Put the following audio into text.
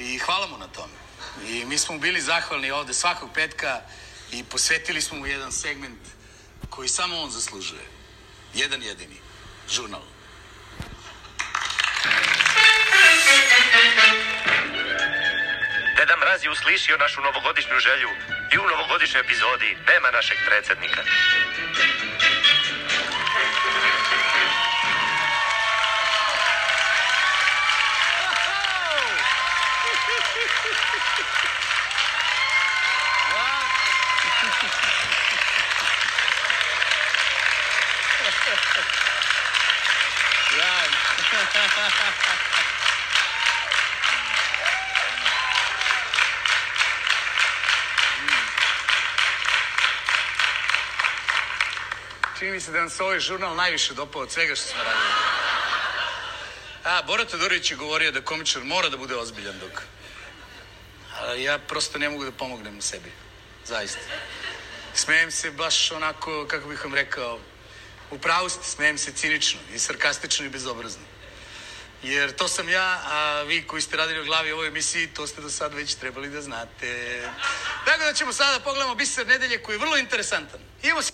i hvala mu na tome. I mi smo bili zahvalni ovde svakog petka i posvetili smo mu jedan segment koji samo on zaslužuje. Jedan jedini. Žurnal. Deda Mraz je uslišio našu novogodišnju želju i u novogodišnjoj epizodi nema našeg predsednika. Yan. Čini mi se da nam se ovaj žurnal najviše dopao od svega što smo radili. A, Bora Todorović je govorio da komičar mora da bude ozbiljan dok ja prosto ne mogu da pomognem sebi. Zaista. Smejem se baš onako, kako bih vam rekao, u pravu smejem se cinično i sarkastično i bezobrazno. Jer to sam ja, a vi koji ste radili o glavi ovoj emisiji, to ste do sad već trebali da znate. Tako da ćemo sada da pogledamo biser nedelje koji je vrlo interesantan. Imamo